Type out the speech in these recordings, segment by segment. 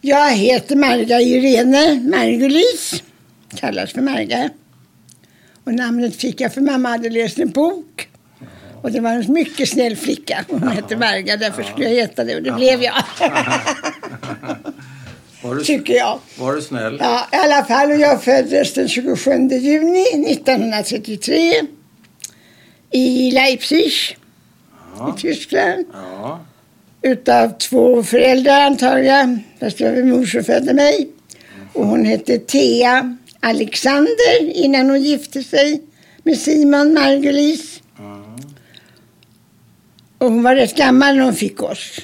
Jag heter Marga Irene Margulis, kallas för Marga. Och namnet fick jag för mamma hade läst en bok. Och det var en mycket snäll flicka. Hon hette Marga, därför skulle jag heta det och det blev jag. Var du, Tycker jag. var du snäll? Ja, i alla fall. Och jag föddes den 27 juni 1933 i Leipzig Ja. i Tyskland. Ja. Utav två föräldrar antar jag. Fast det var min mor som födde mig. Och hon hette Thea Alexander innan hon gifte sig med Simon Margulis. Mm. Och hon var rätt gammal när hon fick oss.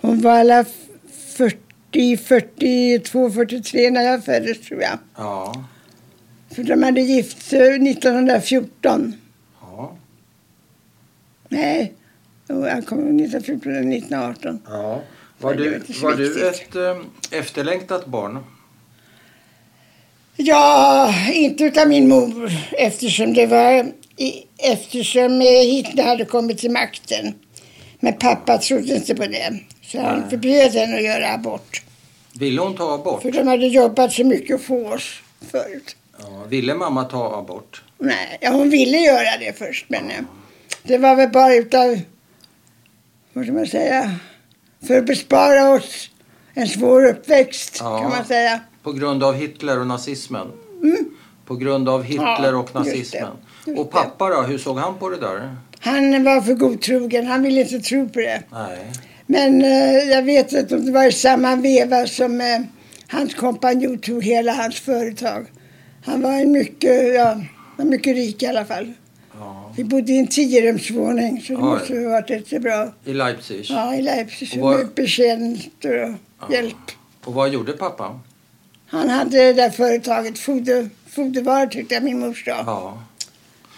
Hon var alla 40, 42, 43 när jag föddes tror jag. Ja. För de hade gift sig 1914. Ja. Nej, jag kom 1914 eller 1918. ja. Var du, var du ett eh, efterlängtat barn? Ja, inte utav min mor eftersom det var eftersom eh, Hitler hade kommit till makten. Men pappa trodde inte på det. Så han Nej. förbjöd henne att göra abort. Ville hon ta abort? För de hade jobbat så mycket för oss förut. Ja. Ville mamma ta abort? Nej, ja, hon ville göra det först men eh, det var väl bara utav, vad ska man säga, för att bespara oss en svår uppväxt Ja. kan man säga. På grund av Hitler och nazismen? Mm. På grund av Hitler Ja, och just det. nazismen? Just Och pappa då, hur såg han på det där? Han var för godtrogen, han ville inte tro på det. Nej. Men eh, jag vet om det var i samma veva som eh, hans kompanjon tog hela hans företag. Han var en mycket, ja, mycket rik i alla fall. Ja. Vi bodde i en tiorumsvåning så det Oj. måste ha varit rätt bra. I Leipzig? Ja, i Leipzig. Och vad- Med betjänster och hjälp. Och vad gjorde pappa? Han hade det där företaget, foder, fodervaror tyckte jag min mor sa. Ja.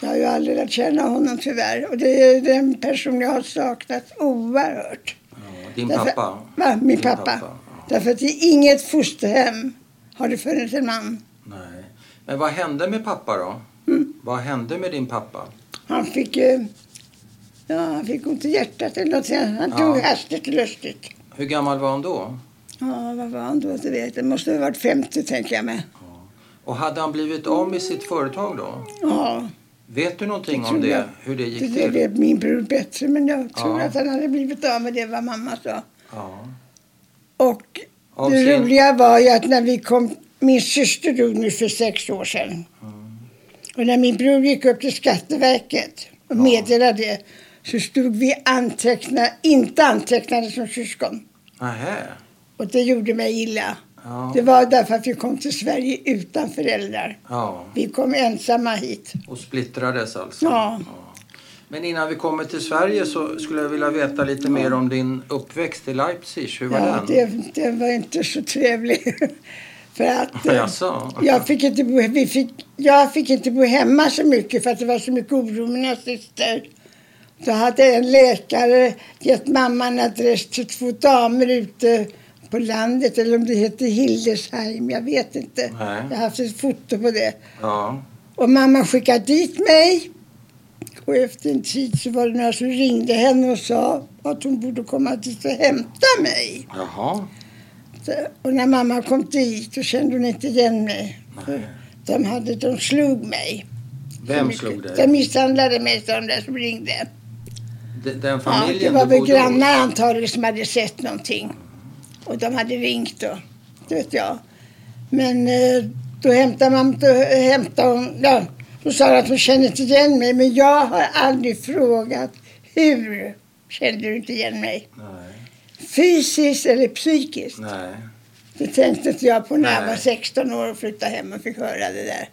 Jag har ju aldrig lärt känna honom tyvärr. Och det är den person jag har saknat oerhört. ja. Din Därför- pappa? Va? Min Din pappa. ja. Därför att i inget fosterhem har det funnits en man. Nej. Men vad hände med pappa då? Mm. Vad hände med din pappa? Han fick, eh, ja, han fick ont i hjärtat eller något. Han Ja. tog hastigt och lustigt. Hur gammal var han då? Ja, vad var han då? Det vet jag. Det måste ha varit 50 tänker jag mig. Och hade han blivit av med sitt företag då? Ja, Vet du någonting Det om det? jag. Hur det gick det, det till? vet min bror bättre. Men jag tror Ja. att han hade blivit av med det vad mamma sa. Ja. Och Av det sin- roliga var ju att när vi kom... Min syster dog nu för sex år sedan. Mm. Och när min bror gick upp till Skatteverket och meddelade det så stod vi anteckna, inte antecknade som syskon. Nähä. Och det gjorde mig illa. Ja. Det var därför att vi kom till Sverige utan föräldrar. ja. Vi kom ensamma hit. Och splittrades alltså? Ja. Men innan vi kommer till Sverige så skulle jag vilja veta lite mer om din uppväxt i Leipzig. Hur var Ja, den? det, det var inte så trevlig. För att eh, Jaså? jag fick, inte bo, vi fick, jag fick inte bo hemma så mycket för att det var så mycket oro med nazister. Då hade en läkare gett mamman adress till två damer ute på landet, eller om det heter Hildesheim, jag vet inte. Nej. Jag har haft ett foto på det. Ja. Och mamma skickade dit mig. Och efter en tid så var det några som ringde henne och sa att hon borde komma dit och hämta mig. Jaha. Och när mamma kom dit så kände hon inte igen mig. De, hade, de slog mig. Vem slog dig? De misshandlade mig, de där som ringde. De- Den Ja, familjen det var väl grannar antagligen som hade sett någonting. Och de hade ringt då. Det vet jag. Men eh, då hämtade man, då hämtade hon, ja, då sa hon att hon kände inte igen mig. Men jag har aldrig frågat hur kände du inte igen mig? Nej. Fysiskt eller psykiskt? Nej. Det tänkte inte jag på när jag Nej. var 16 år och flyttade hem och fick höra det där.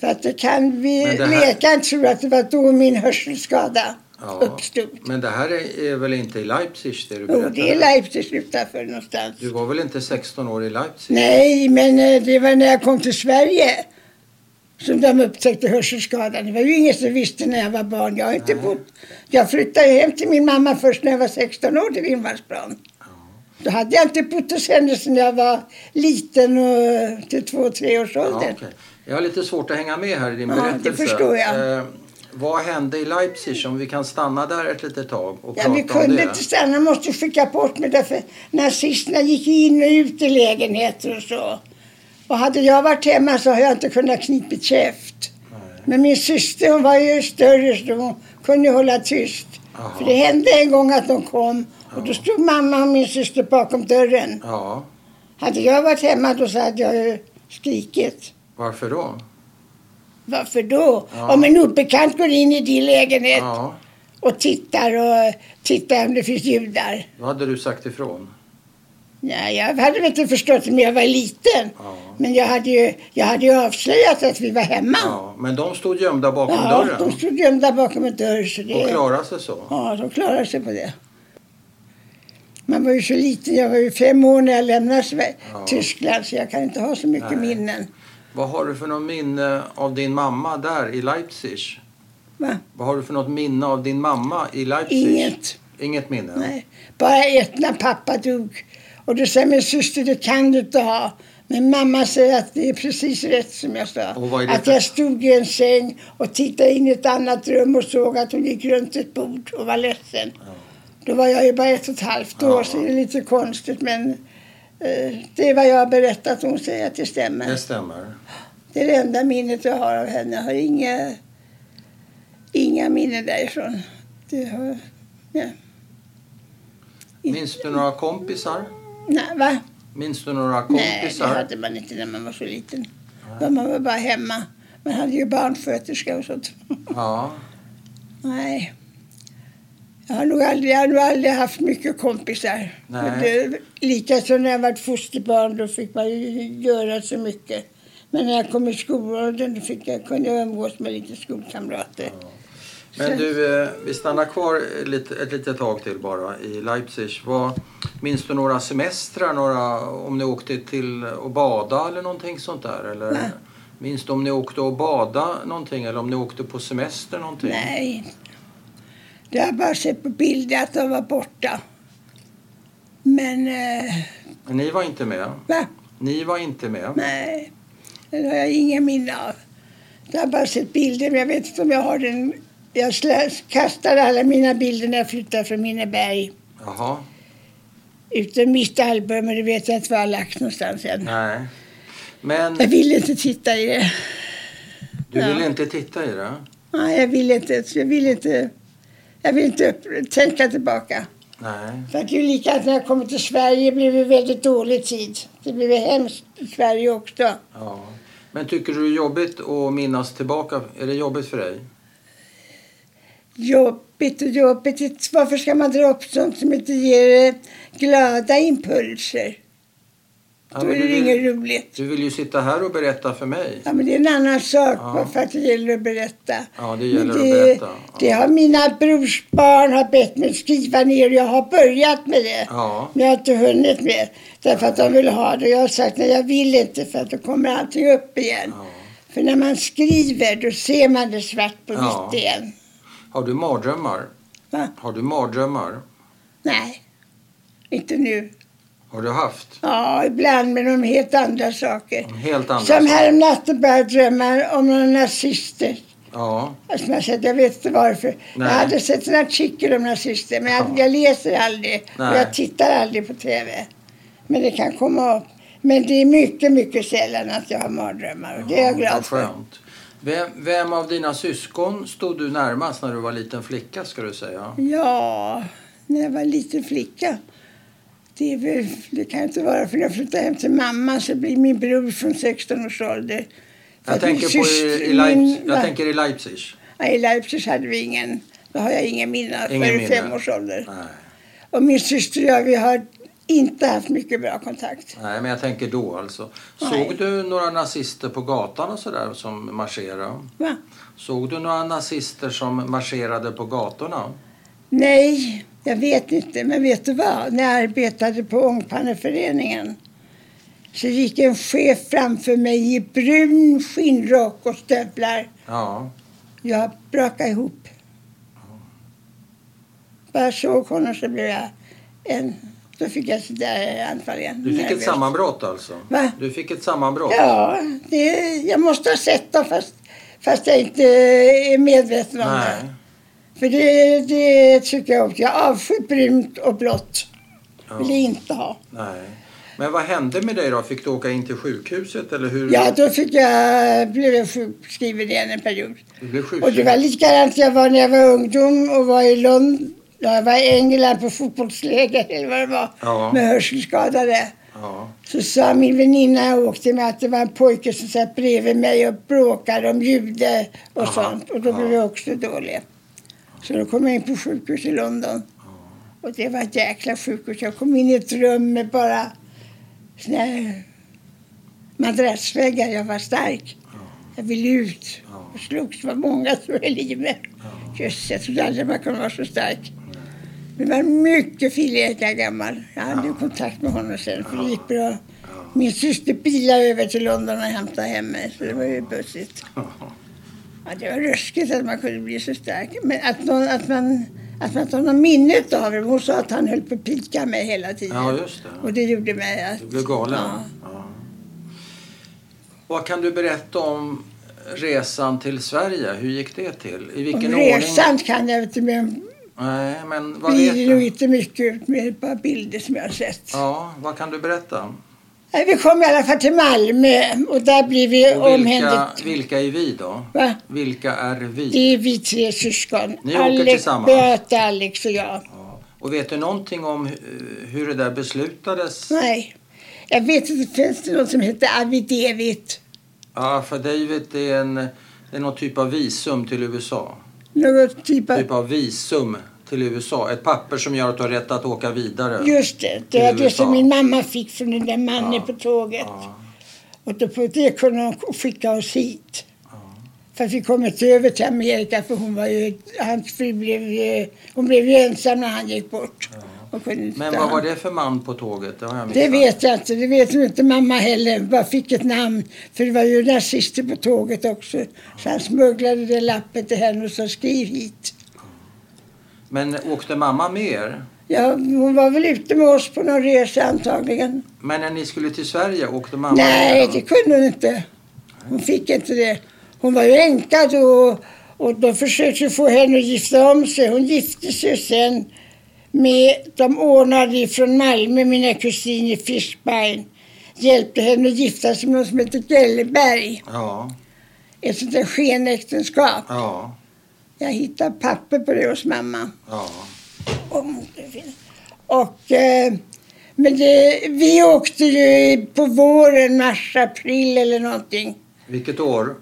För att det kan vi, det här- tror att det var då min hörselskada Ja. uppstod. Men det här är, väl inte i Leipzig det du Jo, det är Leipzig utanför någonstans. Du var väl inte 16 år i Leipzig? Nej, men eh, det var när jag kom till Sverige som de upptäckte hörselskadan. Det var ju ingen som visste när jag var barn. Jag har inte Nej. bott... Jag flyttade hem till min mamma först när jag var 16 år till Vildmarsplan. Då hade jag inte bott hos henne sedan jag var liten och till två, tre års Ja, ålder. okej. Jag har lite svårt att hänga med här i din Ja, berättelse. det förstår jag. Eh, Vad hände i Leipzig? Om vi kan stanna där ett litet tag och Ja, prata vi om kunde det. inte stanna, måste skicka bort mig därför nazisterna gick in och ut i lägenheter och så. Och hade jag varit hemma så har jag inte kunnat knipit käft. Men min syster hon var ju större så hon kunde hålla tyst. Jaha. För det hände en gång att de kom och då stod mamma och min syster bakom dörren. Ja, Hade jag varit hemma då så hade jag ju skrikit. varför då? Varför då? Ja. Om en obekant går in i din lägenhet Ja, och tittar och tittar om det finns judar. då hade du sagt ifrån. Nej, jag hade väl inte förstått det när jag var liten. Ja. Men jag hade, ju, jag hade ju avslöjat att vi var hemma. Ja, men de stod gömda bakom Ja, dörren de stod gömda bakom en dörr. Så det, och klarade sig så. Ja, de klarade sig på det. Man var ju så liten. Jag var ju fem år när jag lämnade Ja. Tyskland så jag kan inte ha så mycket Nej. minnen. Vad har du för något minne av din mamma där i Leipzig? Va? Vad har du för något minne av din mamma i Leipzig? Inget. Inget minne? Nej. Bara ett när pappa dog. Och då säger min syster, det kan du inte ha. Men mamma säger att det är precis rätt som jag sa. Att jag stod i en säng och tittade in i ett annat rum och såg att hon gick runt ett bord och var ledsen. Då var jag ju bara ett och ett halvt år Ja. så det är lite konstigt men eh, det är vad jag har berättat hon säger att det stämmer. Det stämmer. Det är det enda minnet jag har av henne. Jag har inga, inga minnen därifrån. Det har, ja. Minns du några kompisar? Nej, va? Minns du några Nej, det kompisar? hade man inte när man var så liten. Då man var bara hemma. Man hade ju barnsköterska och sånt. Ja. Nej. Jag har nog aldrig, jag har nog aldrig haft mycket kompisar. Likaså när jag var fosterbarn då fick man göra så mycket. Men när jag kom i skolåldern fick jag, kunde jag umgås med lite skolkamrater. Men du, eh, vi stannar kvar ett litet tag till bara i Leipzig. Vad, minns du några semestrar? Några, om ni åkte till att bada eller någonting sånt där? Eller, minns du om ni åkte och bada någonting eller om ni åkte på semester någonting? Nej. Det har jag bara sett på bilder att de var borta. Men, eh, Ni var inte med? va? Ni var inte med? Nej, det har jag ingen minne av. Jag har bara sett bilder, men jag vet inte om jag har den. Jag kastade alla mina bilder när jag flyttade från Minneberg. Jaha, Utom mitt album, men det vet jag inte var jag lagt någonstans än. nej. Men Jag ville inte titta i det. du Ja. ville inte titta i det? Nej, jag ville inte. Jag ville inte, jag ville inte upp, tänka tillbaka. Nej. Det är ju likadant när jag kommer till Sverige blev det väldigt dålig tid. Det blev hemskt i Sverige också. Ja. Men tycker du det är jobbigt att minnas tillbaka? Är det jobbigt för dig? Jobbigt och jobbigt. Varför ska man dra upp sånt som inte ger eh, glada impulser? Ja, Då är det inget vill, roligt. du vill ju sitta här och berätta för mig. Ja, men det är en annan sak Ja. för att det gäller att berätta. Ja, det gäller Men att det, berätta. Ja. Det har mina brorsbarn har bett mig skriva ner och jag har börjat med det. Ja. Men jag har inte hunnit med. Därför att de vill ha det. Jag har sagt nej, jag vill inte för att då kommer allting upp igen. Ja. För när man skriver då ser man det svart på vitt igen. Har du mardrömmar? Va? Har du mardrömmar? Nej, inte nu. Har du haft? Ja, ibland men om helt andra saker. Om Helt andra Som häromnatten började jag drömma om några nazister. Ja. Alltså, jag, vet inte varför. Nej. Jag hade sett en artikel om nazister men jag, jag läser aldrig och jag tittar aldrig på TV. Men det kan komma upp. Men det är mycket, mycket sällan att jag har mardrömmar och det är jag glad för. skönt. Vem, vem av dina syskon stod du närmast när du var liten flicka ska du säga? Ja, när jag var liten flicka. Det, väl, det kan inte vara för jag flyttade hem till mamma så blir min bror från 16 års ålder. Jag tänker, på i, syster- i Leipzig, jag va? tänker i Leipzig. Ja, I Leipzig hade vi ingen, då har jag ingen minne Ingen minne. fem års ålder. Nej. Och min syster och jag, vi har inte haft mycket bra kontakt. Nej, men jag tänker då alltså. Nej. Såg du några nazister på gatan och sådär som marscherade? Va? Såg du några nazister som marscherade på gatorna? Nej, jag vet inte. Men vet du vad? När jag arbetade på Ångpanneföreningen så gick en chef framför mig i brun skinnrock och stövlar. Ja. Jag brakade ihop. Bara såg honom så blev jag en... Då fick jag sådär anfall igen. Du fick ett sammanbrott alltså? Va? Du fick ett sammanbrott? Ja, det, jag måste ha sett dem fast Fast jag inte är medveten om Nej. det. För det, det tycker jag också. Jag avskyr brunt och blått. Vill jag Ja. inte ha. Nej. Men vad hände med dig då? Fick du åka in till sjukhuset eller hur? Ja, då fick jag, blev jag sjukskriven igen en period. Du blev Och det sjukskriven? var likadant jag var när jag var ungdom och var i Lund. Jag var i England på fotbollsläger eller vad det var. Ja. Med hörselskadade. Ja. Så sa min väninna jag åkte med att det var en pojke som satt bredvid mig och bråkade om jude och Aha, sånt. Och då ja. blev jag också dålig. Så då kom jag in på sjukhus i London. Och det var ett jäkla sjukhus. Jag kom in i ett rum med bara såna här madrassväggar. Jag var stark. Jag ville ut Ja. och slogs. Det var många som höll i mig. Just, jag trodde aldrig man kunde vara så stark. Det var mycket Filip gammal. Jag hade ju kontakt med honom sen för det gick bra. Min syster bilade över till London och hämtade hem mig så det var ju bussigt. Ja, det var ruskigt att man kunde bli så stark. Men att, någon, att man att man inte har någon minne av det. Hon sa att han höll på att pika mig hela tiden. Ja, just det. Och det gjorde mig att... Du blev galen? Ja. Ja. Vad kan du berätta om resan till Sverige? Hur gick det till? I vilken Om ordning? resan kan jag inte men Nej, men vad vet du? inte mycket med bara bilder som jag har sett. Ja, vad kan du berätta? Vi kom i alla fall till Malmö och där blev vi omhändertagna. vilka är vi då? Va? Vilka är vi? Det är vi tre syskon. Ni åker Alex, tillsammans? Beata, Alex och jag. Ja. Och vet du någonting om hu- hur det där beslutades? Nej. Jag vet inte, finns det något som heter Avidevit? Ja, för David är, en, det är någon typ av visum till USA. Något typ av... Typ av visum till USA. Ett papper som gör att du har rätt att åka vidare. Just det, det var det USA. som min mamma fick från den där mannen Ja. på tåget. Ja. Och då på det kunde hon skicka oss hit. För att vi kom inte över till Amerika för hon var ju, hans fru blev, ju- hon blev ju ensam när han gick bort. Men vad var det för man på tåget? Det Det vet jag inte, det vet inte mamma heller. Bara fick ett namn. För det var ju nazister på tåget också. Så han smugglade det lappen till henne och sa skriv hit. Men åkte mamma med er? Ja, hon var väl ute med oss på någon resa antagligen. Men när ni skulle till Sverige, åkte mamma Nej, med? det kunde hon inte. Hon fick inte det. Hon var ju änka då och de försökte få henne att gifta om sig. Hon gifte sig sen med, de ordnade från Malmö, mina kusiner Fischbein. Hjälpte henne att gifta sig med någon som heter Gelleberg. Ja, Ett sånt där skenäktenskap. ja, Jag hittade papper på det hos mamma. ja. Finns. Och, eh, men det, vi åkte ju på våren, mars, april eller någonting. Vilket år?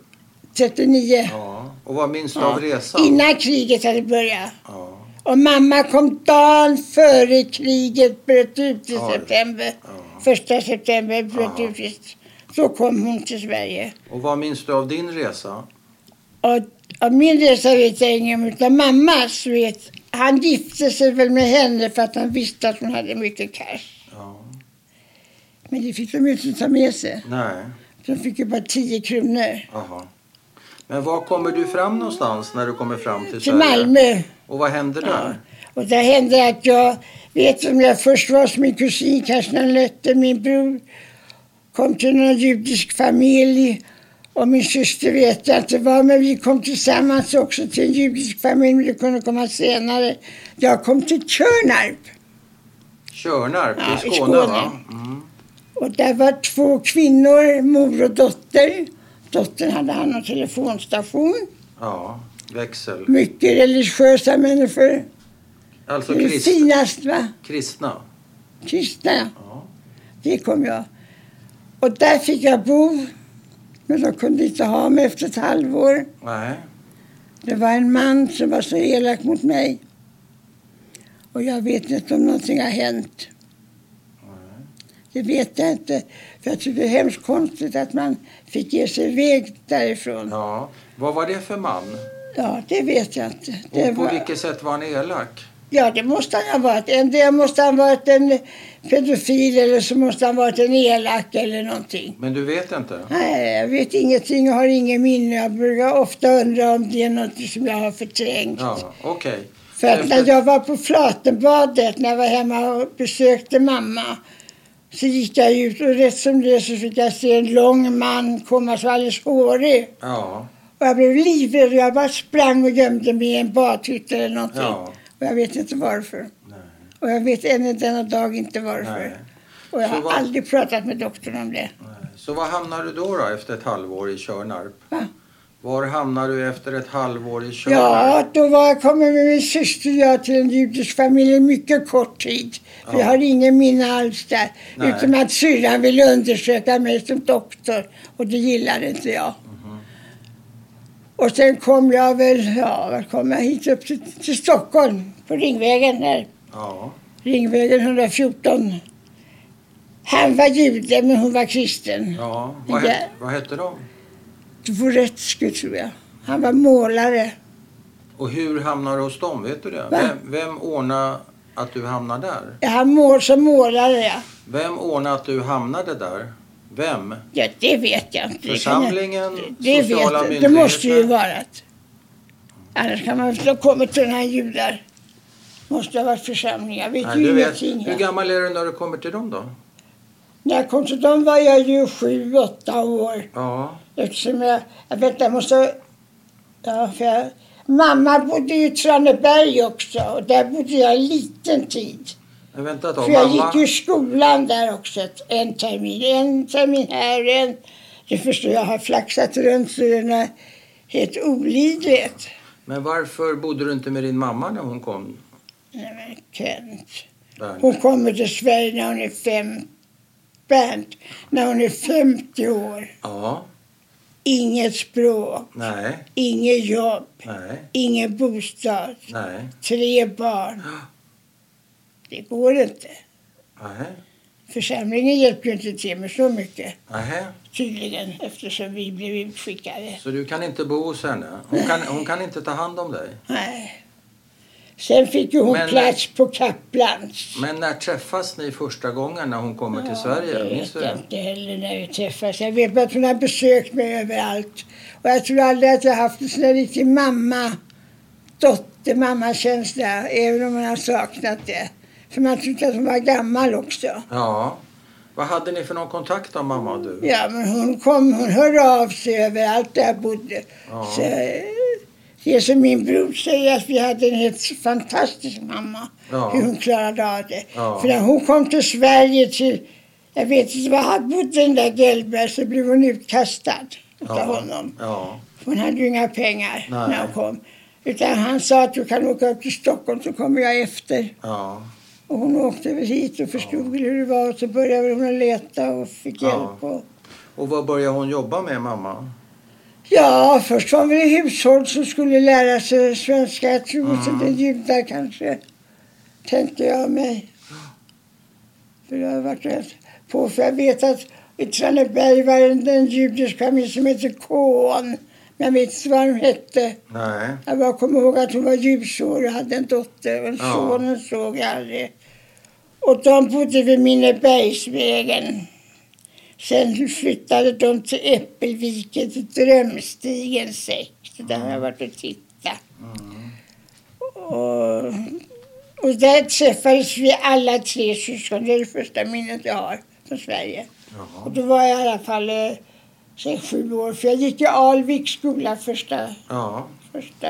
39. Ja. Och vad minns du Ja, av resan? Innan kriget hade börjat. Ja, Och mamma kom dagen före kriget bröt ut i Oj. september. ja. Första september bröt Ja. ut. Så kom hon till Sverige. Och vad minns du av din resa? Och av min resa vet jag inget, utan mammas vet. Han gifte sig väl med henne för att han visste att hon hade mycket cash. Ja. Men det fick de ju inte ta med sig. Nej, De fick ju bara 10 kronor. aha. Men var kommer du fram någonstans när du kommer fram till Till Sverige? Malmö. Och vad hände Ja. där? Och där hände att jag, vet om jag först var hos min kusin Karsten Lötte, min bror, kom till någon judisk familj och min syster vet jag inte var, men vi kom tillsammans också till en judisk familj, men det kunde komma senare. Jag kom till Tjörnarp Körnarp Ja, i Skåne, Skåne. va? Mm. och där var två kvinnor, mor och dotter. Dottern hade hand om telefonstation. Ja, växel. Mycket religiösa människor. Alltså Det krist, finast va? kristna. Kristna. Ja. Det kom jag. Och där fick jag bo. Men de kunde inte ha mig efter ett halvår. Nej. Det var en man som var så elak mot mig. Och jag vet inte om någonting har hänt. Det vet jag inte. För jag tycker det är hemskt konstigt att man fick ge sig iväg därifrån. Ja, Ja. Vad var det för man? det vet jag inte. Det Och på var, vilket sätt var han elak? Ja, det måste han ha varit. Endera måste han ha varit en pedofil eller så måste han ha varit en elak eller någonting. Men du vet inte? Nej, jag vet ingenting och har ingen minne. Jag brukar ofta undra om det är något som jag har förträngt. Ja, okej. För att när jag var på Flatenbadet, när jag var hemma och besökte mamma, så gick jag ut och rätt som det så fick jag se en lång man komma så alldeles hårig. Ja, Och jag blev livrädd och jag bara sprang och gömde mig i en badhytta eller någonting. Ja. Och jag vet inte varför. Nej. Och jag vet än denna dag inte varför. Nej. Och jag har vad- aldrig pratat med doktorn om det. Nej. Så var hamnar du då, då efter ett halvår i Körnarp? Va? Var hamnar du efter ett halvår i Körnarp? Ja, då var jag kommer med min syster jag till en judisk familj en mycket kort tid. För Ja. Jag har ingen minne alls där. Nej. Utom att syrran ville undersöka mig som doktor. Och det gillade inte jag. Och sen kom jag väl, ja, kom jag hit upp till, till Stockholm. På Ringvägen där. Ja. Ringvägen 114. Han var jude men hon var kristen. ja. Vad, Ja. het, vad hette de? Dvoretsky tror jag. Han var målare. Och hur hamnar du hos dem? Vet du det? Va? Vem, vem ordnade att du hamnade där? Han mål som målare ja. Vem ordnade att du hamnade där? Vem? Ja, det vet jag inte. Det jag- Församlingen? Det, sociala vet, myndigheter? det måste ju vara det. Annars kan man inte ha kommit till den här judar. Måste ha varit församling. Jag vet Nej, ju ingenting. hur gammal är du när du kommer till dem då? När jag kom till dem var jag ju sju, åtta år. Ja. Eftersom jag, jag vet jag måste... Ja, för jag, mamma bodde ju i Traneberg också och där bodde jag en liten tid. Men vänta ett tag. För jag Mamma, gick ju i skolan där också en termin. En termin här, en... Det förstår jag har flaxat runt så den är helt olidligt. men varför bodde du inte med din mamma när hon kom? Nej men Kent. Där? Hon kommer till Sverige när hon är fem... Bernt, när hon är 50 år. Ja. Inget språk, Nej. inget jobb, Nej. ingen bostad, Nej. tre barn. Det går inte. Nej. Församlingen hjälper ju inte till med så mycket Nej. tydligen eftersom vi blev utskickade. Så du kan inte bo hos henne? Hon kan, hon kan inte ta hand om dig? Nej. Sen fick ju hon Men- plats på Kaplans. Men när träffas ni första gången när hon kommer till Ja, Sverige? Det vet jag inte heller när vi träffas. Jag vet bara att hon har besökt mig överallt. Och jag tror aldrig att jag har haft en sån där riktig mamma, dotter, mammakänsla. Även om man har saknat det. För man tyckte hon var gammal också. Ja. Vad hade ni för någon kontakt då, mamma och du? Ja, men hon kom, hon hörde av sig överallt där jag bodde. Ja. Så, det som min bror säger att vi hade en helt fantastisk mamma. Ja. Hur hon klarade av det. Ja. För när hon kom till Sverige till, jag vet inte var han bodde den där Gelberg, så blev hon utkastad av honom. Ja. Hon hade ju inga pengar Nej. när hon kom. Utan han sa att du kan åka upp till Stockholm så kommer jag efter. Ja. Och hon åkte väl hit och förstod väl hur det var. Och så började hon leta och fick Ja. hjälp. Och, Och vad började hon jobba med, mamma? Ja, först var vi i hushåll som skulle lära sig svenska. Jag tror Mm. det är judar kanske, tänkte jag mig. För jag har varit rätt på, för jag vet att i Traneberg var det en judisk familj som hette Kohn. Men jag vet inte vad de hette. Nej. Jag bara kommer ihåg att hon var ljusår och hade en dotter och en Ja. son och såg jag aldrig. Och de bodde vid Minnebergsvägen. Sen flyttade de till Äppelviken, till Drömstigen 6. Där har jag varit och tittat. Mm. Och, och där träffades vi alla tre syskon. Det är det första minnet jag har från Sverige. Och Jaha. då var jag i alla fall eh, sex, sju år. För jag gick i Alviks skola första första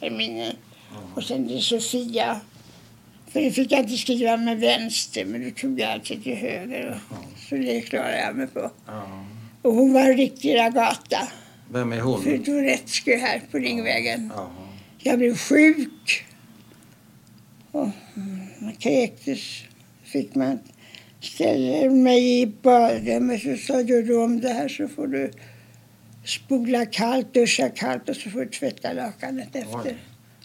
terminen. Och sen till Sofia. För det fick jag inte skriva med vänster, men då tog jag alltid till höger. Och, så det klarade jag mig på. ja. Och hon var en riktig ragata. Vem är hon? Dvoretsky här på Ringvägen. Jaha. Jag blev sjuk. Och man kräktes. Fick man ställa mig i badrummet så sa du om det här så får du spola kallt, duscha kallt och så får du tvätta lakanet efter. Oj.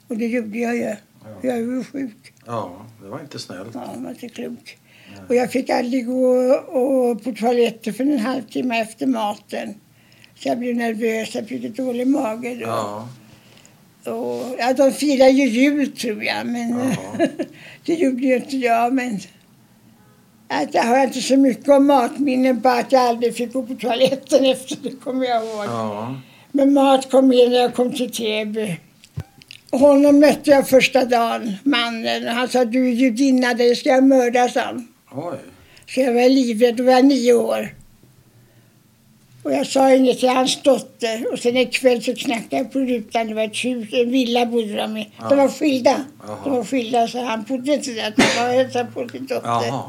Och det gjorde jag ju. Jag var ju sjuk. Ja, det var inte snällt. Ja, man var inte klok. Och jag fick aldrig gå och på toaletten för en halvtimme efter maten. Så jag blev nervös, jag fick dålig mage då. Ja. Och, ja, de firar ju jul tror jag, men det gjorde ju inte jag. Men att jag har inte så mycket om matminnen, bara att jag aldrig fick gå på toaletten efter, det kommer jag ihåg. Ja. Men mat kom med när jag kom till Täby. Honom mötte jag första dagen, mannen. Han sa du är judinna, dig ska jag mörda, sa. Oj. Så jag var livrädd, då var jag nio år. Och jag sa inget till hans dotter. Och sen en kväll så knackade jag på rutan. Det var ett hus, en villa bodde de i. De var skilda. De var skilda så han bodde inte där. Han var hälsade på sin dotter. Jaha.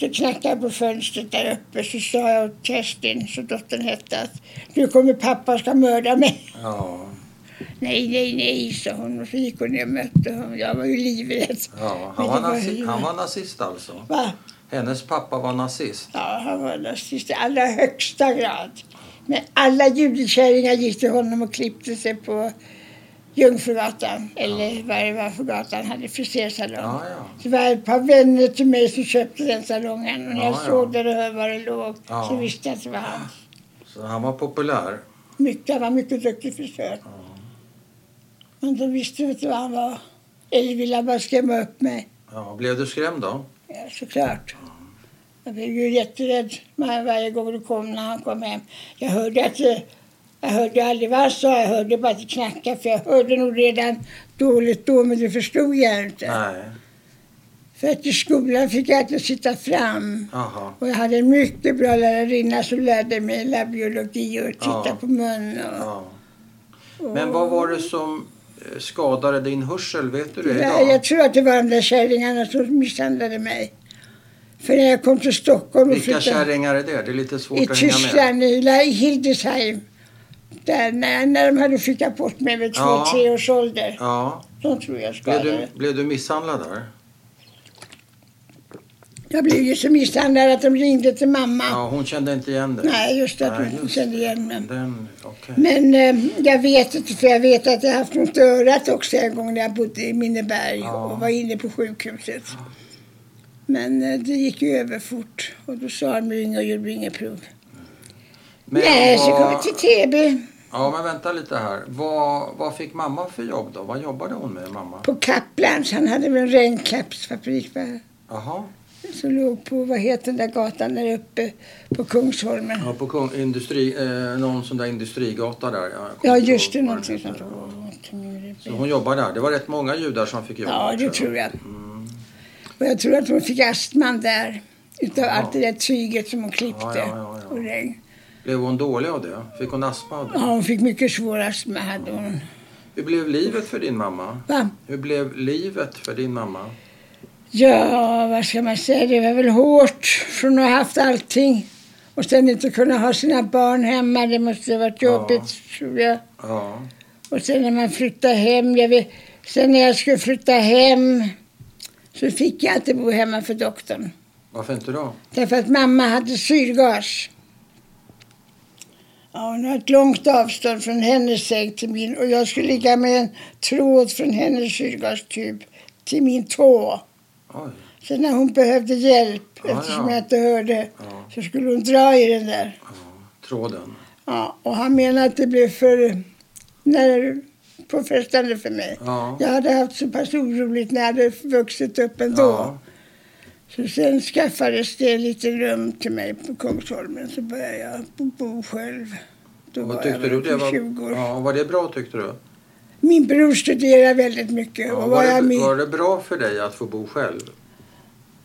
Så knackade jag på fönstret där uppe. Så sa jag åt Kerstin, så dottern hette, att nu kommer pappa och ska mörda mig. Ja. Nej, nej, nej, sa hon. Och så gick hon ner och mötte honom. Jag var ju livrädd. ja. Han, var nazi- han var nazist alltså? Va? Hennes pappa var nazist? Ja, han var nazist i allra högsta grad. Men alla judekärringar gick till honom och klippte sig på Jungfrugatan. Eller vad det var för gatan. Han hade frisersalong. Ja, ja. Så det var ett par vänner till mig som köpte den salongen. Och när Ja, jag ja. såg där och hörde var det låg Ja. så visste jag att det var han. Så han var populär? Mycket, han var mycket duktig frisör. Men de visste inte vad han var. Eller ville bara skrämma upp mig. Ja. Blev du skrämd då? Ja, såklart. Jag blev ju jätterädd var- varje gång det kom när han kom hem. Jag hörde att det, jag hörde aldrig vad han sa, jag hörde bara att det knackade. För jag hörde nog redan dåligt då, men det förstod jag inte. Nej. För att i skolan fick jag alltid sitta fram. Jaha. Och jag hade en mycket bra lärarinna som lärde mig labiologi och titta Ja. på mun. Och, Ja. Men vad var det som eh, skadade din hörsel? Vet du det Ja, idag? jag tror att det var de där kärringarna som misshandlade mig. För när jag kom till Stockholm Vilka flyttade- kärringar är det? Det är lite svårt att hänga med. Tyskland, i La- i Hildesheim. Där, när, när de hade skickat bort mig vid två, Ja. tre års ålder. Ja. De tror jag Blev skadade. du, blev du misshandlad där? Jag blev ju så misshandlad att de ringde till mamma. Ja, hon kände inte igen dig? Nej, just det, att Nej, hon just kände igen mig. Den, okej. Men eh, jag vet inte, för jag vet att jag haft i örat också en gång när jag bodde i Minneberg Ja. och var inne på sjukhuset. Men eh, det gick ju över fort och då sa de ring och gjorde inget prov. Men Nej, så kom vad- vi till TB Ja, men vänta lite här. Vad, vad fick mamma för jobb då? Vad jobbade hon med, mamma? på Kaplans. Han hade väl en regnkappsfabrik? Jaha. Som låg på, vad heter den där gatan där uppe på Kungsholmen. Ja, på Kung, industri, eh, någon sån där industrigata där. Ja, just det, någonting sånt. Så hon jobbade där. Det var rätt många judar som fick jobb. Ja, det tror jag. Mm. Och jag tror att hon fick astman där. Utav Ja. allt det där tyget som hon klippte. Ja, ja, ja. Och. Blev hon dålig av det? Fick hon astma av det? Ja, hon fick mycket svår astma hade hon. Hur blev livet för din mamma? Va? Hur blev livet för din mamma? Ja, vad ska man säga? Det var väl hårt från att ha haft allting. Och sen inte kunna ha sina barn hemma. Det måste ha varit Ja. jobbigt, tror jag. Ja. Och sen när man flyttade hem. Jag vet, sen när jag skulle flytta hem så fick jag inte bo hemma för doktorn. Varför inte då? Därför att mamma hade syrgas. Ja, hon har ett långt avstånd från hennes säng till min och jag skulle ligga med en tråd från hennes syrgastub till min tå. Oj. Så när hon behövde hjälp, Ja, eftersom ja. jag inte hörde, Ja. så skulle hon dra i den där. Tråden. Ja, och han menade att det blev för när, påfrestande för mig. Ja. Jag hade haft så pass oroligt när jag hade vuxit upp ändå. Ja. Så sen skaffades det en liten rum till mig på Kungsholmen så började jag bo, själv. Då Vad var jag tyckte väl du det var? 20 år. Ja, var det bra tyckte du? Min bror studerade väldigt mycket. Ja, och var, var det, var det bra för dig att få bo själv?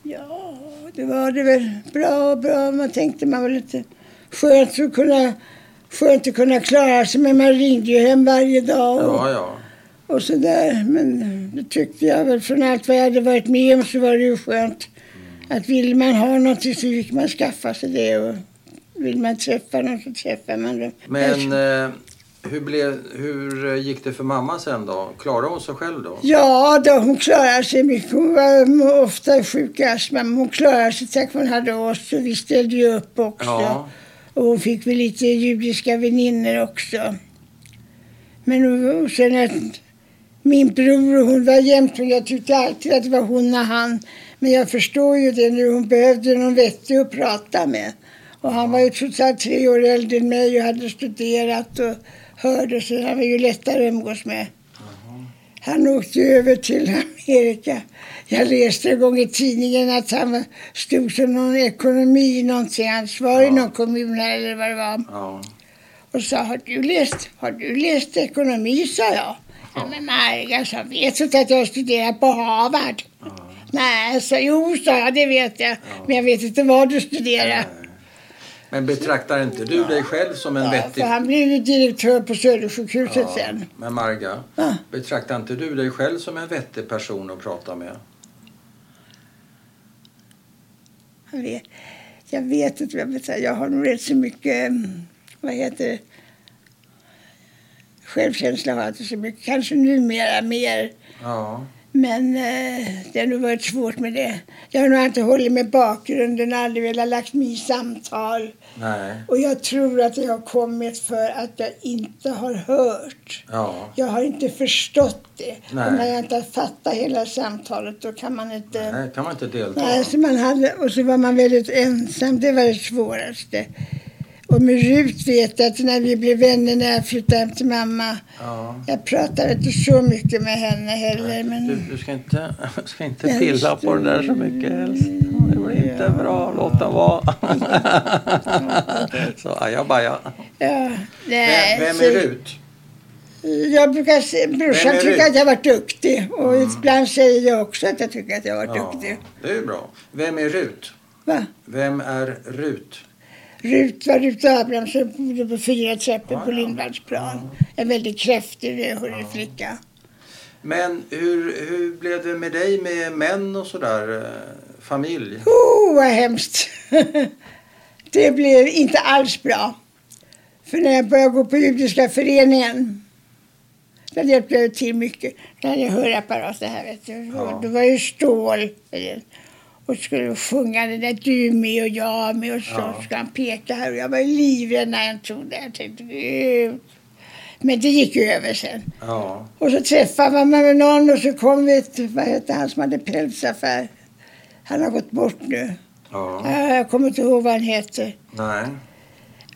Ja, det var det väl. Bra, bra. Man tänkte man var lite skönt att kunna, skönt att kunna klara sig. Men man ringde ju hem varje dag och, Ja, ja. och sådär. Men det tyckte jag väl. Från allt vad jag hade varit med om så var det ju skönt. Att vill man ha någonting så fick man skaffa sig det. Och vill man träffa någon så träffar man dem. Men eh, hur, blev, hur gick det för mamma sen då? Klarade hon sig själv då? Ja, då, hon klarade sig mycket. Hon var ofta sjuk i astma, men hon klarade sig tack vare hon hade oss. Och vi ställde ju upp också. Ja. Och hon fick väl lite judiska väninnor också. Men och sen att min bror och hon var jämt och jag tyckte alltid att det var hon och han. Men jag förstår ju det nu. Hon behövde någon vettig att prata med. Och han var ju trots allt tre år äldre än mig och hade studerat och hörde så han var ju lättare att umgås med. Han åkte över till Amerika. Jag läste en gång i tidningen att han stod som någon ekonomi, någonting ansvarig i Ja. någon kommun här eller vad det var. Ja. Och sa, har du läst, har du läst ekonomi, sa jag. Ja, men Marga, så vet du inte att jag har studerat på Harvard? Ja. Nej, så jo, sa jag, det vet jag. Men jag vet inte vad du studerar. Nej. Men betraktar inte du dig själv som en Ja, vettig... för han blev ju direktör på Södersjukhuset sen. Men Marga, Ja. betraktar inte du dig själv som en vettig person att prata med? Jag vet, jag vet inte vad jag säga. Jag har nog rätt så mycket, mm, vad heter självkänsla har jag inte så mycket. Kanske numera mer. Ja. Men eh, det har nog varit svårt med det. Jag har nog inte hållit med bakgrunden, aldrig velat lagt mig i samtal. Nej. Och jag tror att det har kommit för att jag inte har hört. Ja. Jag har inte förstått det. Nej. Och när jag inte har fattat hela samtalet då kan man inte... Nej, kan man inte delta? Nej, så man hade, och så var man väldigt ensam. Det var det svåraste. Och med Rut vet jag att när vi blev vänner när jag flyttade hem till mamma. Ja. Jag pratade inte så mycket med henne heller. Du, Men du ska inte, ska inte pilla på det där så mycket helst. Det blir inte bra. Låt den vara. så ajabaja. ja, nej, Vem, vem så- är Rut? Jag brukar brorsan tycker att jag har varit duktig. Och ibland säger jag också att jag tycker att jag varit Ja, duktig. det är bra. Vem är Rut? Va? Vem är Rut? Rut var Rut Abrahamsson bodde på fyra trappor Ja, på ja. Lindvallsplan. En väldigt kraftig rödhårig flicka. Men hur, hur blev det med dig med män och sådär? eh, Familj? Oh, vad hemskt. det blev inte alls bra. För när jag började gå på judiska föreningen då hjälpte jag till mycket. Då hade jag hörapparat det här vet du. Ja. Då var ju stål. Och skulle sjunga det där du med och jag med och så Ja. ska han peka här. Och jag var livrädd när jag tog det. Jag tänkte, Gud. Men det gick ju över sen. Ja. Och så träffade man med någon och så kom vi till, vad hette han som hade pälsaffär? Han har gått bort nu. Ja. Ja, Jag kommer inte ihåg vad han heter. Nej.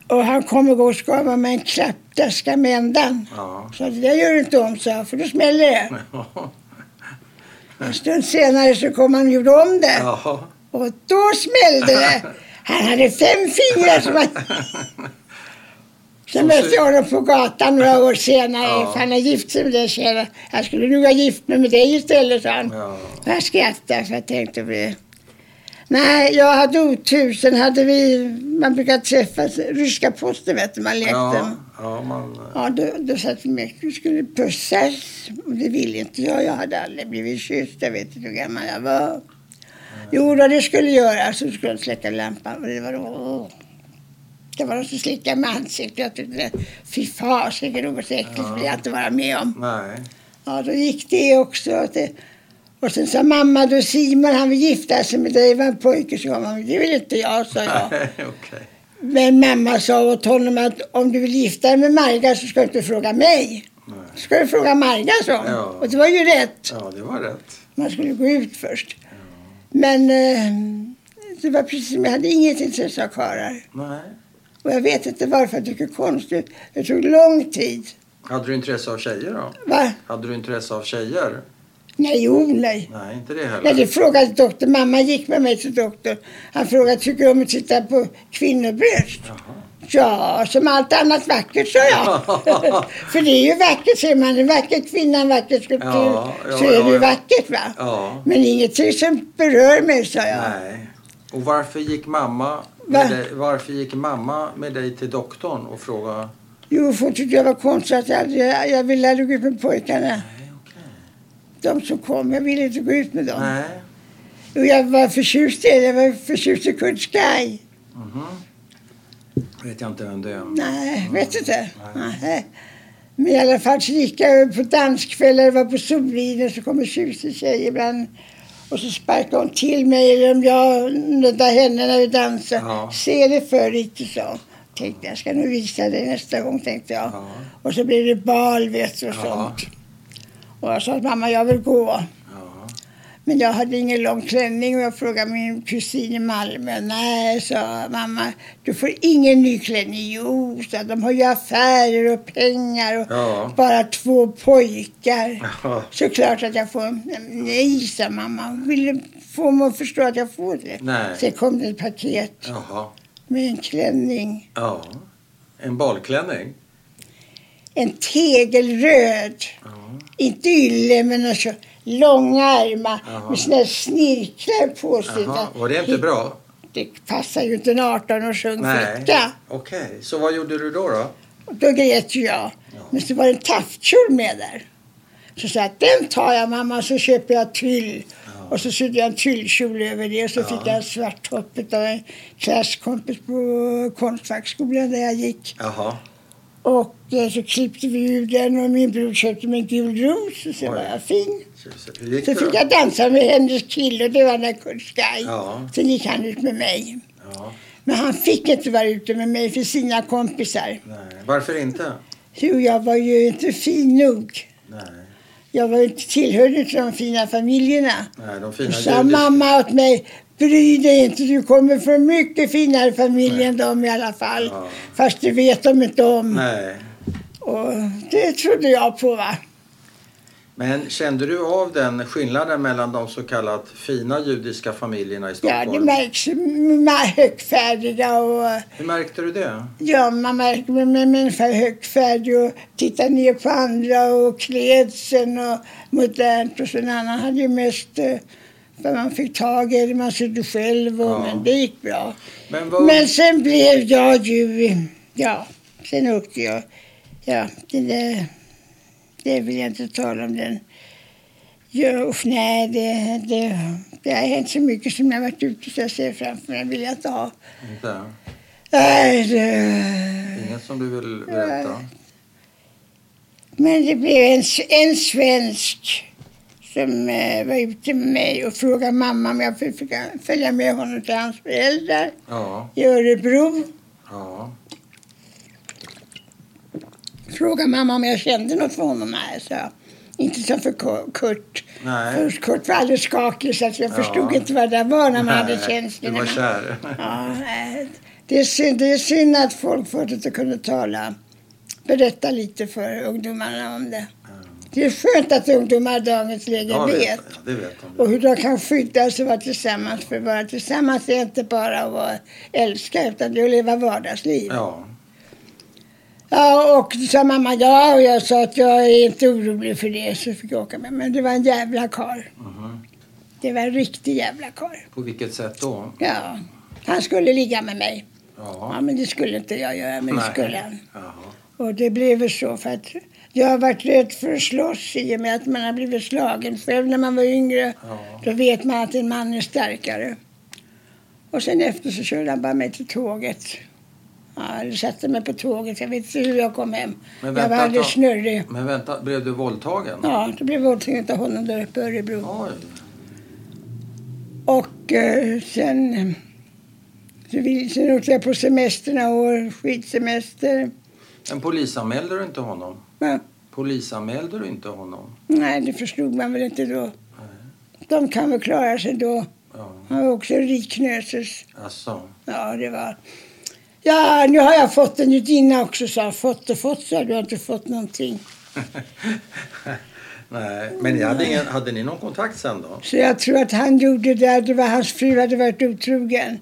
Och han kom igår och gav mig en klapp. Där ska med ändan. Ja. Så det där gör du inte om, jag, för då smäller det. En stund senare så kom han och gjorde om det. Ja. Och då smällde det. Han hade fem fingrar som han... Sen Så mötte jag honom på gatan några år senare. Ja. Han har gift sig med den tjejen. Jag skulle nog ha gift mig med dig istället, sa han. Ja. Jag skrattade för jag tänkte på det. Nej, jag hade otur. Sen hade vi, man brukar träffas, ryska posten vet du, man lekte. Ja. Ja. Man... Ja, då, då satt vi med och skulle pussas. Och det ville inte jag. Jag hade aldrig blivit kysst. Jag vet inte hur gammal jag var. Jo, då det skulle göras. Så skulle jag släcka lampan. Och det var då... Det var de som slickade med ansiktet. Jag tyckte, fy fasiken, något äckligt vill jag inte vara med om. Nej. Ja, då gick det också. Det, och sen sa mamma, då Simon, han vill gifta sig med dig, var en pojke. Sa mamma, det vill inte jag, sa jag. Okej. Men mamma sa åt honom att om du vill gifta dig med Marga så ska du inte fråga mig. Nej. Ska du fråga Marga, sa. Ja. Och det var ju rätt. Ja, det var rätt. Man skulle gå ut först. Men eh, det var precis som jag hade inget intresse av karlar. Nej. Och jag vet inte varför jag tycker det konstigt. Det tog lång tid. Hade du intresse av tjejer då? Va? Hade du intresse av tjejer? Nej, jo, nej. Nej, inte det heller. Nej, det frågade doktor. Mamma gick med mig till doktor. Han frågade, tycker du om att titta på kvinnobröst? Jaha. Ja, som allt annat vackert, sa jag. För det är ju vackert, ser man en vacker kvinna, en vacker skulptur, Ja, ja, så är det ja, ju ja. vackert va. Ja. Men ingenting som berör mig, sa jag. Nej. Och varför gick mamma Va? med dig, varför gick mamma med dig till doktorn och frågade? Jo, för hon tyckte jag var konstig att jag, jag ville aldrig gå ut med pojkarna. Nej. De som kom, jag ville inte gå ut med dem. Nej. Och jag var förtjust i jag var förtjust i Kurt Sky. Mhm. Vet jag inte vem det är. Nej, vet inte. Nej. Men i alla fall så gick jag på danskvällar, det var på Soliden, så kom en tjusig tjej ibland. Och så sparkade hon till mig, eller om jag nuddade henne när vi dansade. Ja. Se det för lite, så. Tänkte jag ska nog visa dig nästa gång, tänkte jag. Ja. Och så blev det bal, vet du, och Ja. sånt. Och jag sa att mamma, jag vill gå. Ja. Men jag hade ingen lång klänning och jag frågade min kusin i Malmö. Nej, sa mamma, du får ingen ny klänning. Jo, sa de har ju affärer och pengar och Ja. bara två pojkar. Ja. Såklart att jag får. Nej, sa mamma. Vill du få mig att förstå att jag får det? Nej. Sen kom det ett paket Jaha. med en klänning. Ja. En balklänning? En tegelröd. Ja. Inte ylle, men alltså långa ärmar Jaha. med såna här snirklar på sig. Jaha. Var det inte bra? det passar ju inte en 18 års ung flicka. Okej, så vad gjorde du då? då? Då grät ju jag. Men så var det en taftkjol med där. Så sa jag den tar jag mamma så köper jag tyll. Och så sydde jag en tyllkjol över det och så fick jag en svart topp av en klasskompis på Konstfackskolan där jag gick. Jaha. Och eh, så klippte vi ur den och min bror köpte mig en gul ros och så Oj. var jag fin. Så fick jag dansa med hennes kille det var Kurt Sky. Ja. Sen gick han ut med mig. Ja, Men han fick inte vara ute med mig för sina kompisar. nej. Varför inte? Jo, jag var ju inte fin nog. Nej, Jag var inte tillhörde till de fina familjerna. nej de fina sa mamma åt mig, bry dig inte, du kommer från mycket finare familj än dem i alla fall. Ja. Fast det vet de inte om. Nej. Och det trodde jag på va. Men kände du av den skillnaden mellan de så kallat fina judiska familjerna i Ja, Stockholm? det märks högfärdiga och Hur märkte du det? ja, man märker med en människa är högfärdig och tittar ner på andra och klädseln och modernt och så en annan hade ju mest vad man fick tag i, det man sydde själv och Ja. men det gick bra. Men vad... Men sen blev jag ju, ja, sen åkte jag, ja, det där, det vill jag inte tala om den. Ja, usch, nej, det, det, det har hänt så mycket som jag varit ute så jag ser framför mig, vill jag inte ha. Inte? Nej, det, Inget som du vill berätta? men det blev en, en svensk som eh, var ute med mig och frågade mamma om jag fick följa med honom till hans föräldrar Ja, i Örebro. ja. Frågade mamma om jag kände något för honom. Nej, så. Inte som för Ku- Kurt. Nej. För Kurt var alldeles skakig så att jag Ja. förstod inte vad det var när man hade Nej, känslor. Du var när man- kär? Ja, det, är synd, det är synd att folk inte kunna tala, berätta lite för ungdomarna om det. Det är skönt att ungdomar i dagens läge Ja, det vet. det vet de. Och hur de kan skydda sig och vara tillsammans. För att vara tillsammans är inte bara att vara älska utan det är att leva vardagsliv. Ja, Ja, och så sa mamma ja och jag sa att jag är inte orolig för det så fick jag åka med. Men det var en jävla karl. mhm. Det var en riktig jävla karl. På vilket sätt då? Ja, han skulle ligga med mig. Ja. Ja, men det skulle inte jag göra, men det Nej. skulle han. Jaha. Och det blev så för att jag har varit rädd för att slåss i och med att man har blivit slagen själv när man var yngre. Ja. Då vet man att en man är starkare. Och sen efter så körde han bara mig till tåget. Ja, jag satte mig på tåget. Jag vet inte hur jag kom hem. Men jag vänta var ett alldeles snurrig. Men vänta, blev du våldtagen? Ja, det blev våldtagen av honom där uppe i Örebro. Oj. Och eh, sen, så vi, sen åkte jag på semester några år, skidsemester. Men polisanmälde du inte honom? Ja, Polisanmälde du inte honom? nej, det förstod man väl inte då. De kan väl klara sig då. Ja, Han var också rik knöses. alltså. Ja, det var... Ja, nu har jag fått en judinna också, sa han. Fått och fått, sa Du har inte fått någonting. Nej, men ni hade, ingen, hade ni någon kontakt sen då? Så jag tror att han gjorde det. Det var hans fru hade varit otrogen.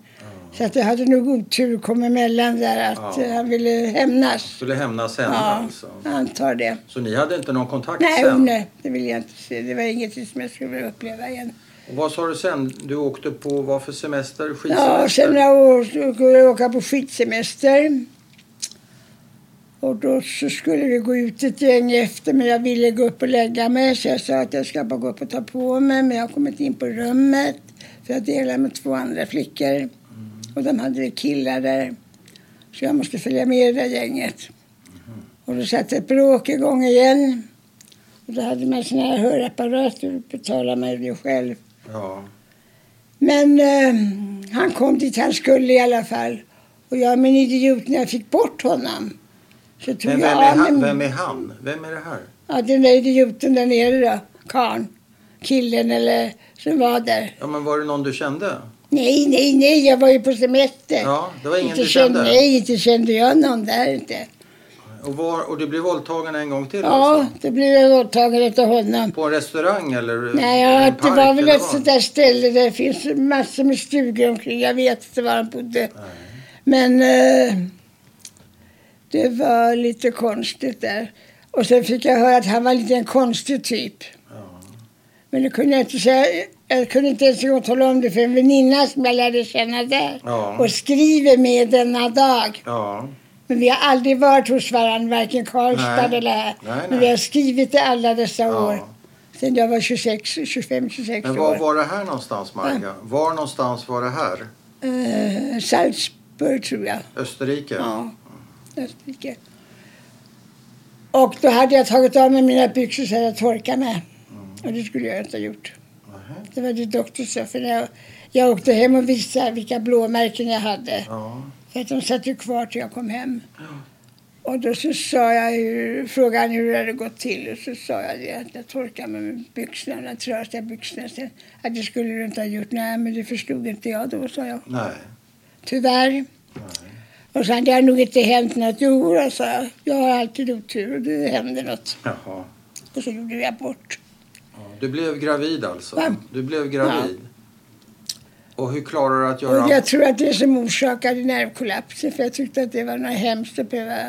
Så att det hade nog otur kommit emellan där att Ja. eh, han ville hämnas. Skulle hämnas henne Ja, alltså? jag antar det. Så ni hade inte någon kontakt Nej, sen? nej, det vill jag inte se. Det var inget som jag skulle vilja uppleva igen. Och vad sa du sen? Du åkte på vad för semester? Skidsemester? Ja, sen så skulle jag åka på skidsemester. Och då så skulle vi gå ut ett gäng efter men jag ville gå upp och lägga mig så jag sa att jag ska bara gå upp och ta på mig men jag har kommit in på rummet för jag delar med två andra flickor och de hade killar där. Så jag måste följa med det där gänget. Och då satte ett bråk igång igen. Och då hade man såna här hörapparater och betalade mig det själv. Ja. Men eh, han kom dit han skulle i alla fall. Och jag min idiot när jag fick bort honom. Så tog Men jag vem är, av han, mig- vem är han? Vem är det här? Ja, den där idioten där nere då. Karn. Killen eller som var där. Ja, men var det någon du kände? Nej, nej, nej. Jag var ju på semester. Ja, det var ingen inte du kände? Nej, inte kände jag någon där inte. Och, var, och du blev våldtagen en gång till Ja, alltså? då blev jag våldtagen av honom. På en restaurang eller Nej, en ja, det park, var väl ett sånt där ställe där det finns massor med stugor omkring. Jag vet inte var han bodde. Men eh, det var lite konstigt där. Och sen fick jag höra att han var lite en konstig typ. Ja. Men det kunde jag inte säga Jag kunde inte ens tala om det för en väninna som jag lärde känna där. Ja. Och skriver med denna dag. Ja. Men vi har aldrig varit hos varandra, varken Karlstad Nej. eller här. Nej, Men vi har skrivit det alla dessa Ja. år. Sen jag var 26, 25, 26 Men år. var var det här någonstans, Marga? Var någonstans var det här? Eh, Salzburg tror jag. Österrike? Ja, Österrike. Och då hade jag tagit av mig mina byxor så jag torkade mig. Och det skulle jag inte ha gjort. Det var det doktorn sa. För när jag, jag åkte hem och visade vilka blåmärken jag hade. Ja. För att de satt ju kvar till jag kom hem. Och då så sa jag hur, frågade han hur det hade gått till. Och så sa jag det att jag torkade mig med byxorna, de trasiga byxorna. Sen, att det skulle du inte ha gjort. Nej, men det förstod inte jag då, sa jag. Nej. Tyvärr. Nej. Och så hade jag nog inte hänt något. Jo, sa jag. Jag har alltid otur och det händer något. Jaha. Och så gjorde vi abort. Ja. Du blev gravid alltså? Va? Du blev gravid? Och hur klarar du att göra... Och jag tror att det som orsakade nervkollapsen. För jag tyckte att det var något hemskt att behöva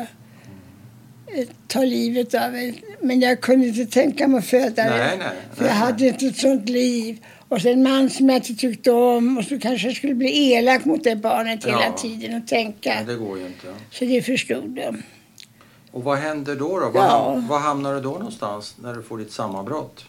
eh, ta livet av en. Men jag kunde inte tänka mig att föda Nej, det. nej, För nej, jag hade inte ett sånt liv. Och sen en man som jag inte tyckte om. Och så kanske jag skulle bli elak mot det barnet hela Ja. tiden och tänka. Det går ju inte. Så det förstod de. Och vad händer då? då? Var, Ja. var hamnar du då någonstans när du får ditt sammanbrott?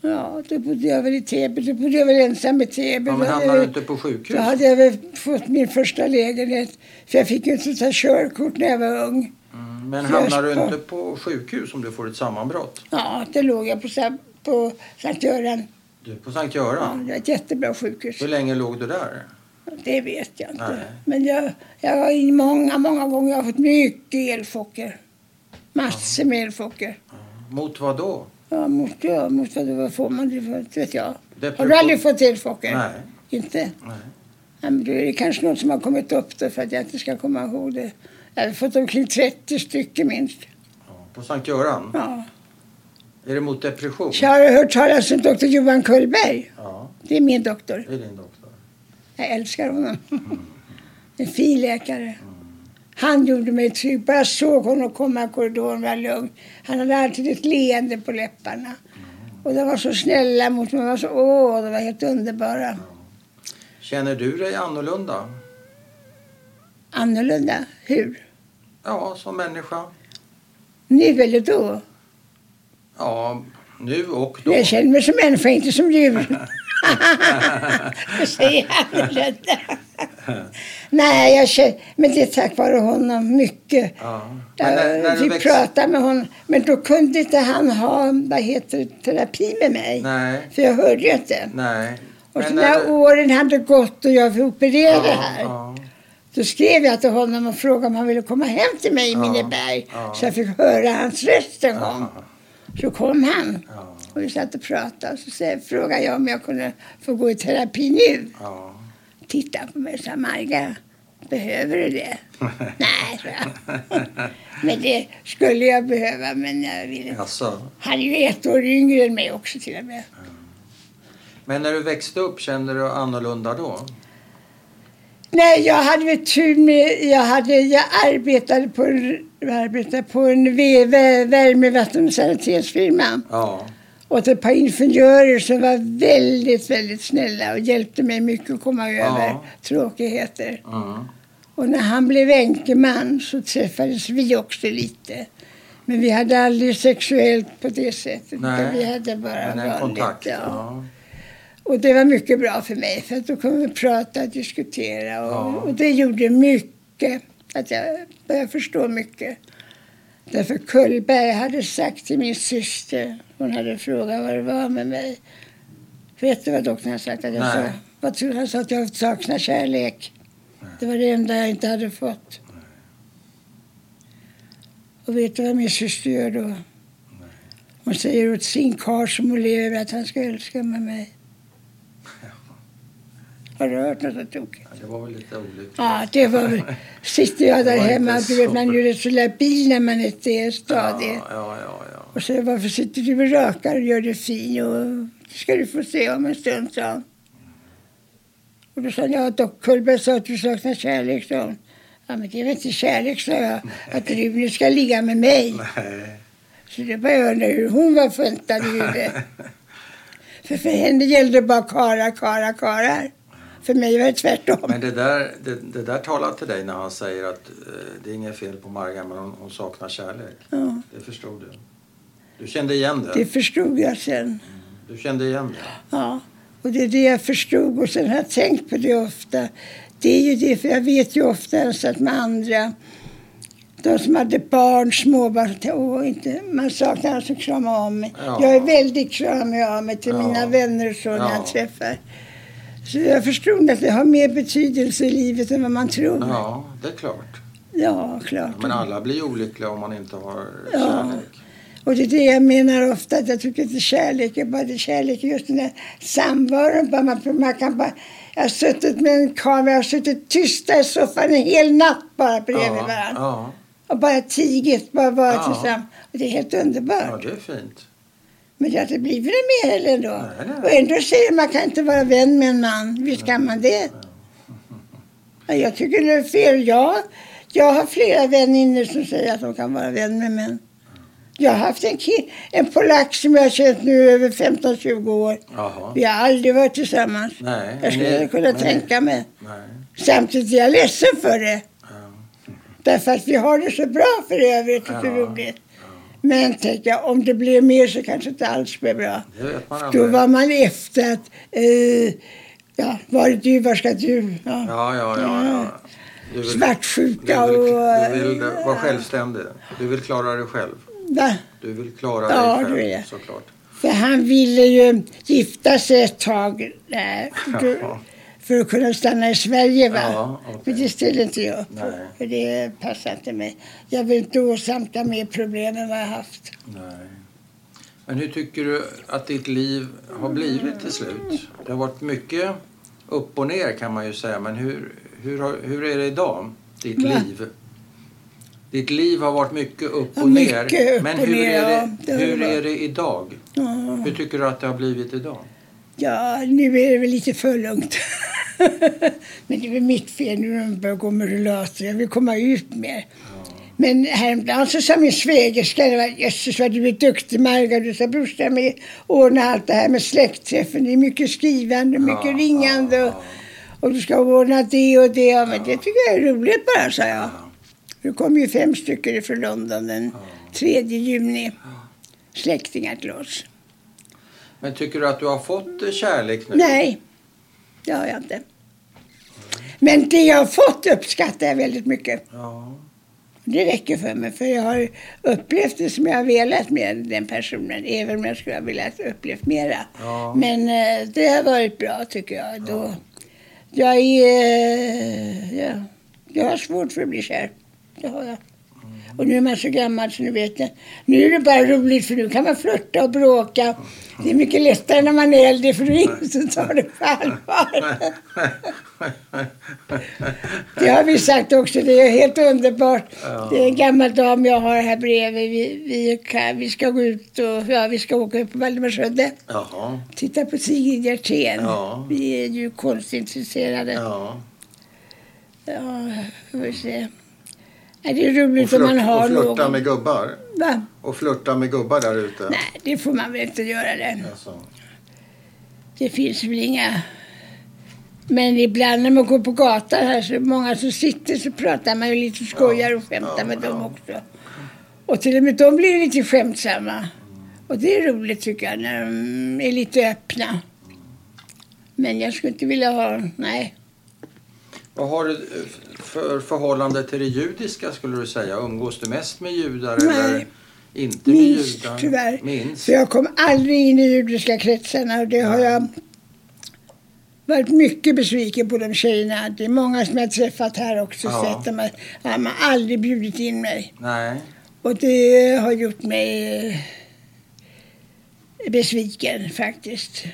Ja, då bodde jag väl i Täby. Då bodde jag väl ensam i Täby. Ja, men hamnar du inte på sjukhus? Då hade jag väl fått min första lägenhet. För jag fick ju inte ta körkort när jag var ung. Mm, men hamnar du inte på sjukhus om du får ett sammanbrott? Ja, det låg jag på, på Sankt Göran. Du, på Sankt Ja, Göran? det var ett jättebra sjukhus. Hur länge låg du där? Det vet jag inte. Nej. Men jag, jag har i många, många gånger jag har fått mycket elchocker. Massor med elchocker. Mot vad då? Ja, mot, ja, mot vad, vad får man det för? Vet jag. Har du aldrig fått elchocker? Nej. Inte? Nej. Ja, men då är det kanske något som har kommit upp då för att jag inte ska komma ihåg det. Jag har fått omkring 30 stycken minst. Ja, På Sankt Göran? Ja. Är det mot depression? Så har hört talas om doktor Johan Kullberg? Ja, Det är min doktor. det är din doktor. Jag älskar honom. En fin läkare. Han gjorde mig trygg. Bara jag såg honom komma i korridoren var jag lugn. Han hade alltid ett leende på läpparna. Och de var så snälla mot mig. De var så, åh, de var helt underbara. Känner du dig annorlunda? Annorlunda. Hur? Ja, som människa? Nu eller då? Ja, nu och då. Jag känner mig som människa, inte som djur. Jag säger annorlunda. Nej, jag känner, men det är tack vare honom mycket. Ja. När, när vi växte... pratade med honom, men då kunde inte han ha vad heter, terapi med mig. Nej, För jag hörde ju inte. nej. Och så när du- åren hade gått och jag opererade Ja, här. ja. Då skrev jag till honom och frågade om han ville komma hem till mig i Ja, Minneberg. Så jag fick höra hans röst en gång. Så kom han. Och vi satt och pratade. Så säger- frågade jag om jag kunde få gå i terapi nu. Ja. Titta på mig och sa Marga, behöver du det? Nej, jag. Men det skulle jag behöva, men jag ville Jaså. Han är ju ett år yngre än mig också till och med. Men när du växte upp, kände du annorlunda då? Nej, jag hade väl tur med... Jag, hade, jag arbetade på en, jag arbetade på en värme-, vatten och sanitetsfirma. Ja. Och ett par ingenjörer som var väldigt, väldigt snälla och hjälpte mig mycket att komma över Ja. tråkigheter. Mm. Och när han blev änkeman så träffades vi också lite. Men vi hade aldrig sexuellt på det sättet. Nej, Vi hade bara vanligt. kontakt? Ja. Ja. Och det var mycket bra för mig för att då kunde vi prata och diskutera. Och, Ja. och det gjorde mycket. Att jag började förstå mycket. Därför Kullberg hade sagt till min syster, hon hade frågat vad det var med mig. Vet du vad doktorn hade sagt? Att jag sa, vad tror? Han sa att jag saknar kärlek. Det var det enda jag inte hade fått. Och vet du vad min syster gör då? Hon säger åt sin karl som hon lever med att han ska älska med mig. Har hört något så tokigt? Ja, Det var väl lite olyckligt. Ja, det var. Sitter jag där hemma, du vet man är ju rätt så labil när man inte är stadig. Ja, ja, ja, ja. Och så varför sitter du och rakar och gör dig fin och det ska du få se om en stund, sa. Och då sa jag, ja, dock Kullberg sa att du saknar kärlek, sa hon. Ja, men det är väl inte kärlek, sa jag, att Rune ska ligga med mig. Nej. Så det började jag undra hur hon var funtad i huvudet. För för henne gällde det bara karar, karar, karar. För mig var det tvärtom. Men det där, det, det där talar till dig när han säger att eh, det är inget fel på Marga men hon, hon saknar kärlek. Ja, Det förstod du. Du kände igen det? det förstod jag sen. Du kände igen det? Ja, och det är det jag förstod och sen har jag tänkt på det ofta. Det är ju det, för jag vet ju ofta att med andra, de som hade barn, småbarn, åh, inte, man saknar alltså krama om mig. Ja. Jag är väldigt kramig av mig till Ja. mina vänner och så när Ja. jag träffar. Så jag förstod att det har mer betydelse i livet än vad man tror. Ja, det är klart. Ja, klart. Men alla blir olyckliga om man inte har Ja. kärlek. Och det är det jag menar ofta, att jag tycker inte kärlek är bara det är kärlek, är just den där samvaron. Bara man, man kan bara, jag har suttit med en karl, jag har suttit tysta i soffan en hel natt bara bredvid Ja, varandra. ja, Och bara tigit, bara varit Ja. tillsammans. Och det är helt underbart. ja, det är fint. Men det har inte blivit det mer heller ändå. Nej, nej. Och ändå säger man kan inte vara vän med en man. Visst kan man det? Ja, Jag tycker det är fel. Jag, jag har flera väninnor som säger att de kan vara vän med män. Jag har haft en, en polack som jag har känt nu över 15-20 år. Jaha. Vi har aldrig varit tillsammans. Nej. Jag skulle men- kunna men- tänka mig. Nej. Samtidigt är jag ledsen för det. Ja. Därför att vi har det så bra för övrigt och Ja. roligt. Men tänk jag, om det blir mer så kanske inte alls blir bra. Det Då var man efter att, eh, ja, var är du, var ska du? Ja. Ja, ja, ja. ja. Vill, Svartsjuka du vill, och... du vill vara självständig. Du vill klara dig själv. Va? Du vill klara dig det själv, såklart. För han ville ju gifta sig ett tag där, för, att kunna stanna i Sverige. Va? Ja, okej. Men det ställde inte jag upp på, för det passar inte mig. Jag vill inte åsamka mer problem än vad jag haft. Nej. Men hur tycker du att ditt liv har blivit till slut? Det har varit mycket upp och ner kan man ju säga. Men hur, hur, hur är det idag? Ditt Va? liv? Ditt liv har varit mycket upp Ja, och ner. mycket upp Men och hur, ner, är, ja, det, det har hur det är det idag? Ja. Hur tycker du att det har blivit idag? Ja, nu är det väl lite för lugnt. Men det är väl mitt fel nu när de börjar gå med rullator. Jag vill komma ut mer. Men häromdagen så sa min svägerska, jösses vad du är duktig Marga. Du sa brorsan med ordna allt det här med släktträffen. Det är mycket skrivande, mycket ringande. Och, och du ska ordna det och det. Ja, men det tycker jag är roligt bara, sa jag. Ja. Det kom ju fem stycken från London den 3 juni. Släktingar till oss. Men tycker du att du har fått eh, kärlek nu? Nej, det har jag inte. Men det jag har fått uppskattar jag väldigt mycket. Ja. Det räcker för mig, för jag har upplevt det som jag har velat med den personen, även om jag skulle ha velat upplevt mera. Ja. Men eh, det har varit bra, tycker jag. Då, jag, är, eh, ja, jag har svårt för att bli kär. Det har jag. Och nu är man så gammal så nu vet jag. Nu är det bara roligt för nu kan man flirta och bråka. Det är mycket lättare när man är äldre för då är ingen som tar det på allvar. Det har vi sagt också. Det är helt underbart. Det är en gammal dam jag har här bredvid. Vi, vi, kan, vi ska gå ut och ja, vi ska åka upp på Valdemarsudde. Titta på Sigrid Hjertén. Ja. Vi är ju konstintresserade. Ja. Ja. får vi se. Ja, det är roligt om man har och flörta någon. med gubbar? Va? Och flörta med gubbar där ute? Nej, det får man väl inte göra det. Alltså. Det finns väl inga... Men ibland när man går på gatan här så är många som sitter så pratar man ju lite och skojar och skämtar Ja, med ja. dem också. Och till och med de blir lite skämtsamma. Och det är roligt tycker jag när de är lite öppna. Men jag skulle inte vilja ha... Nej. Vad har du för förhållande till det judiska skulle du säga? Umgås du mest med judar Nej. eller inte med Minst judar? tyvärr. Minst? För jag kom aldrig in i judiska kretsarna och det har jag varit mycket besviken på de tjejerna. Det är många som jag har träffat här också Ja. sett att De har aldrig bjudit in mig. Nej. Och det har gjort mig eh, besviken faktiskt.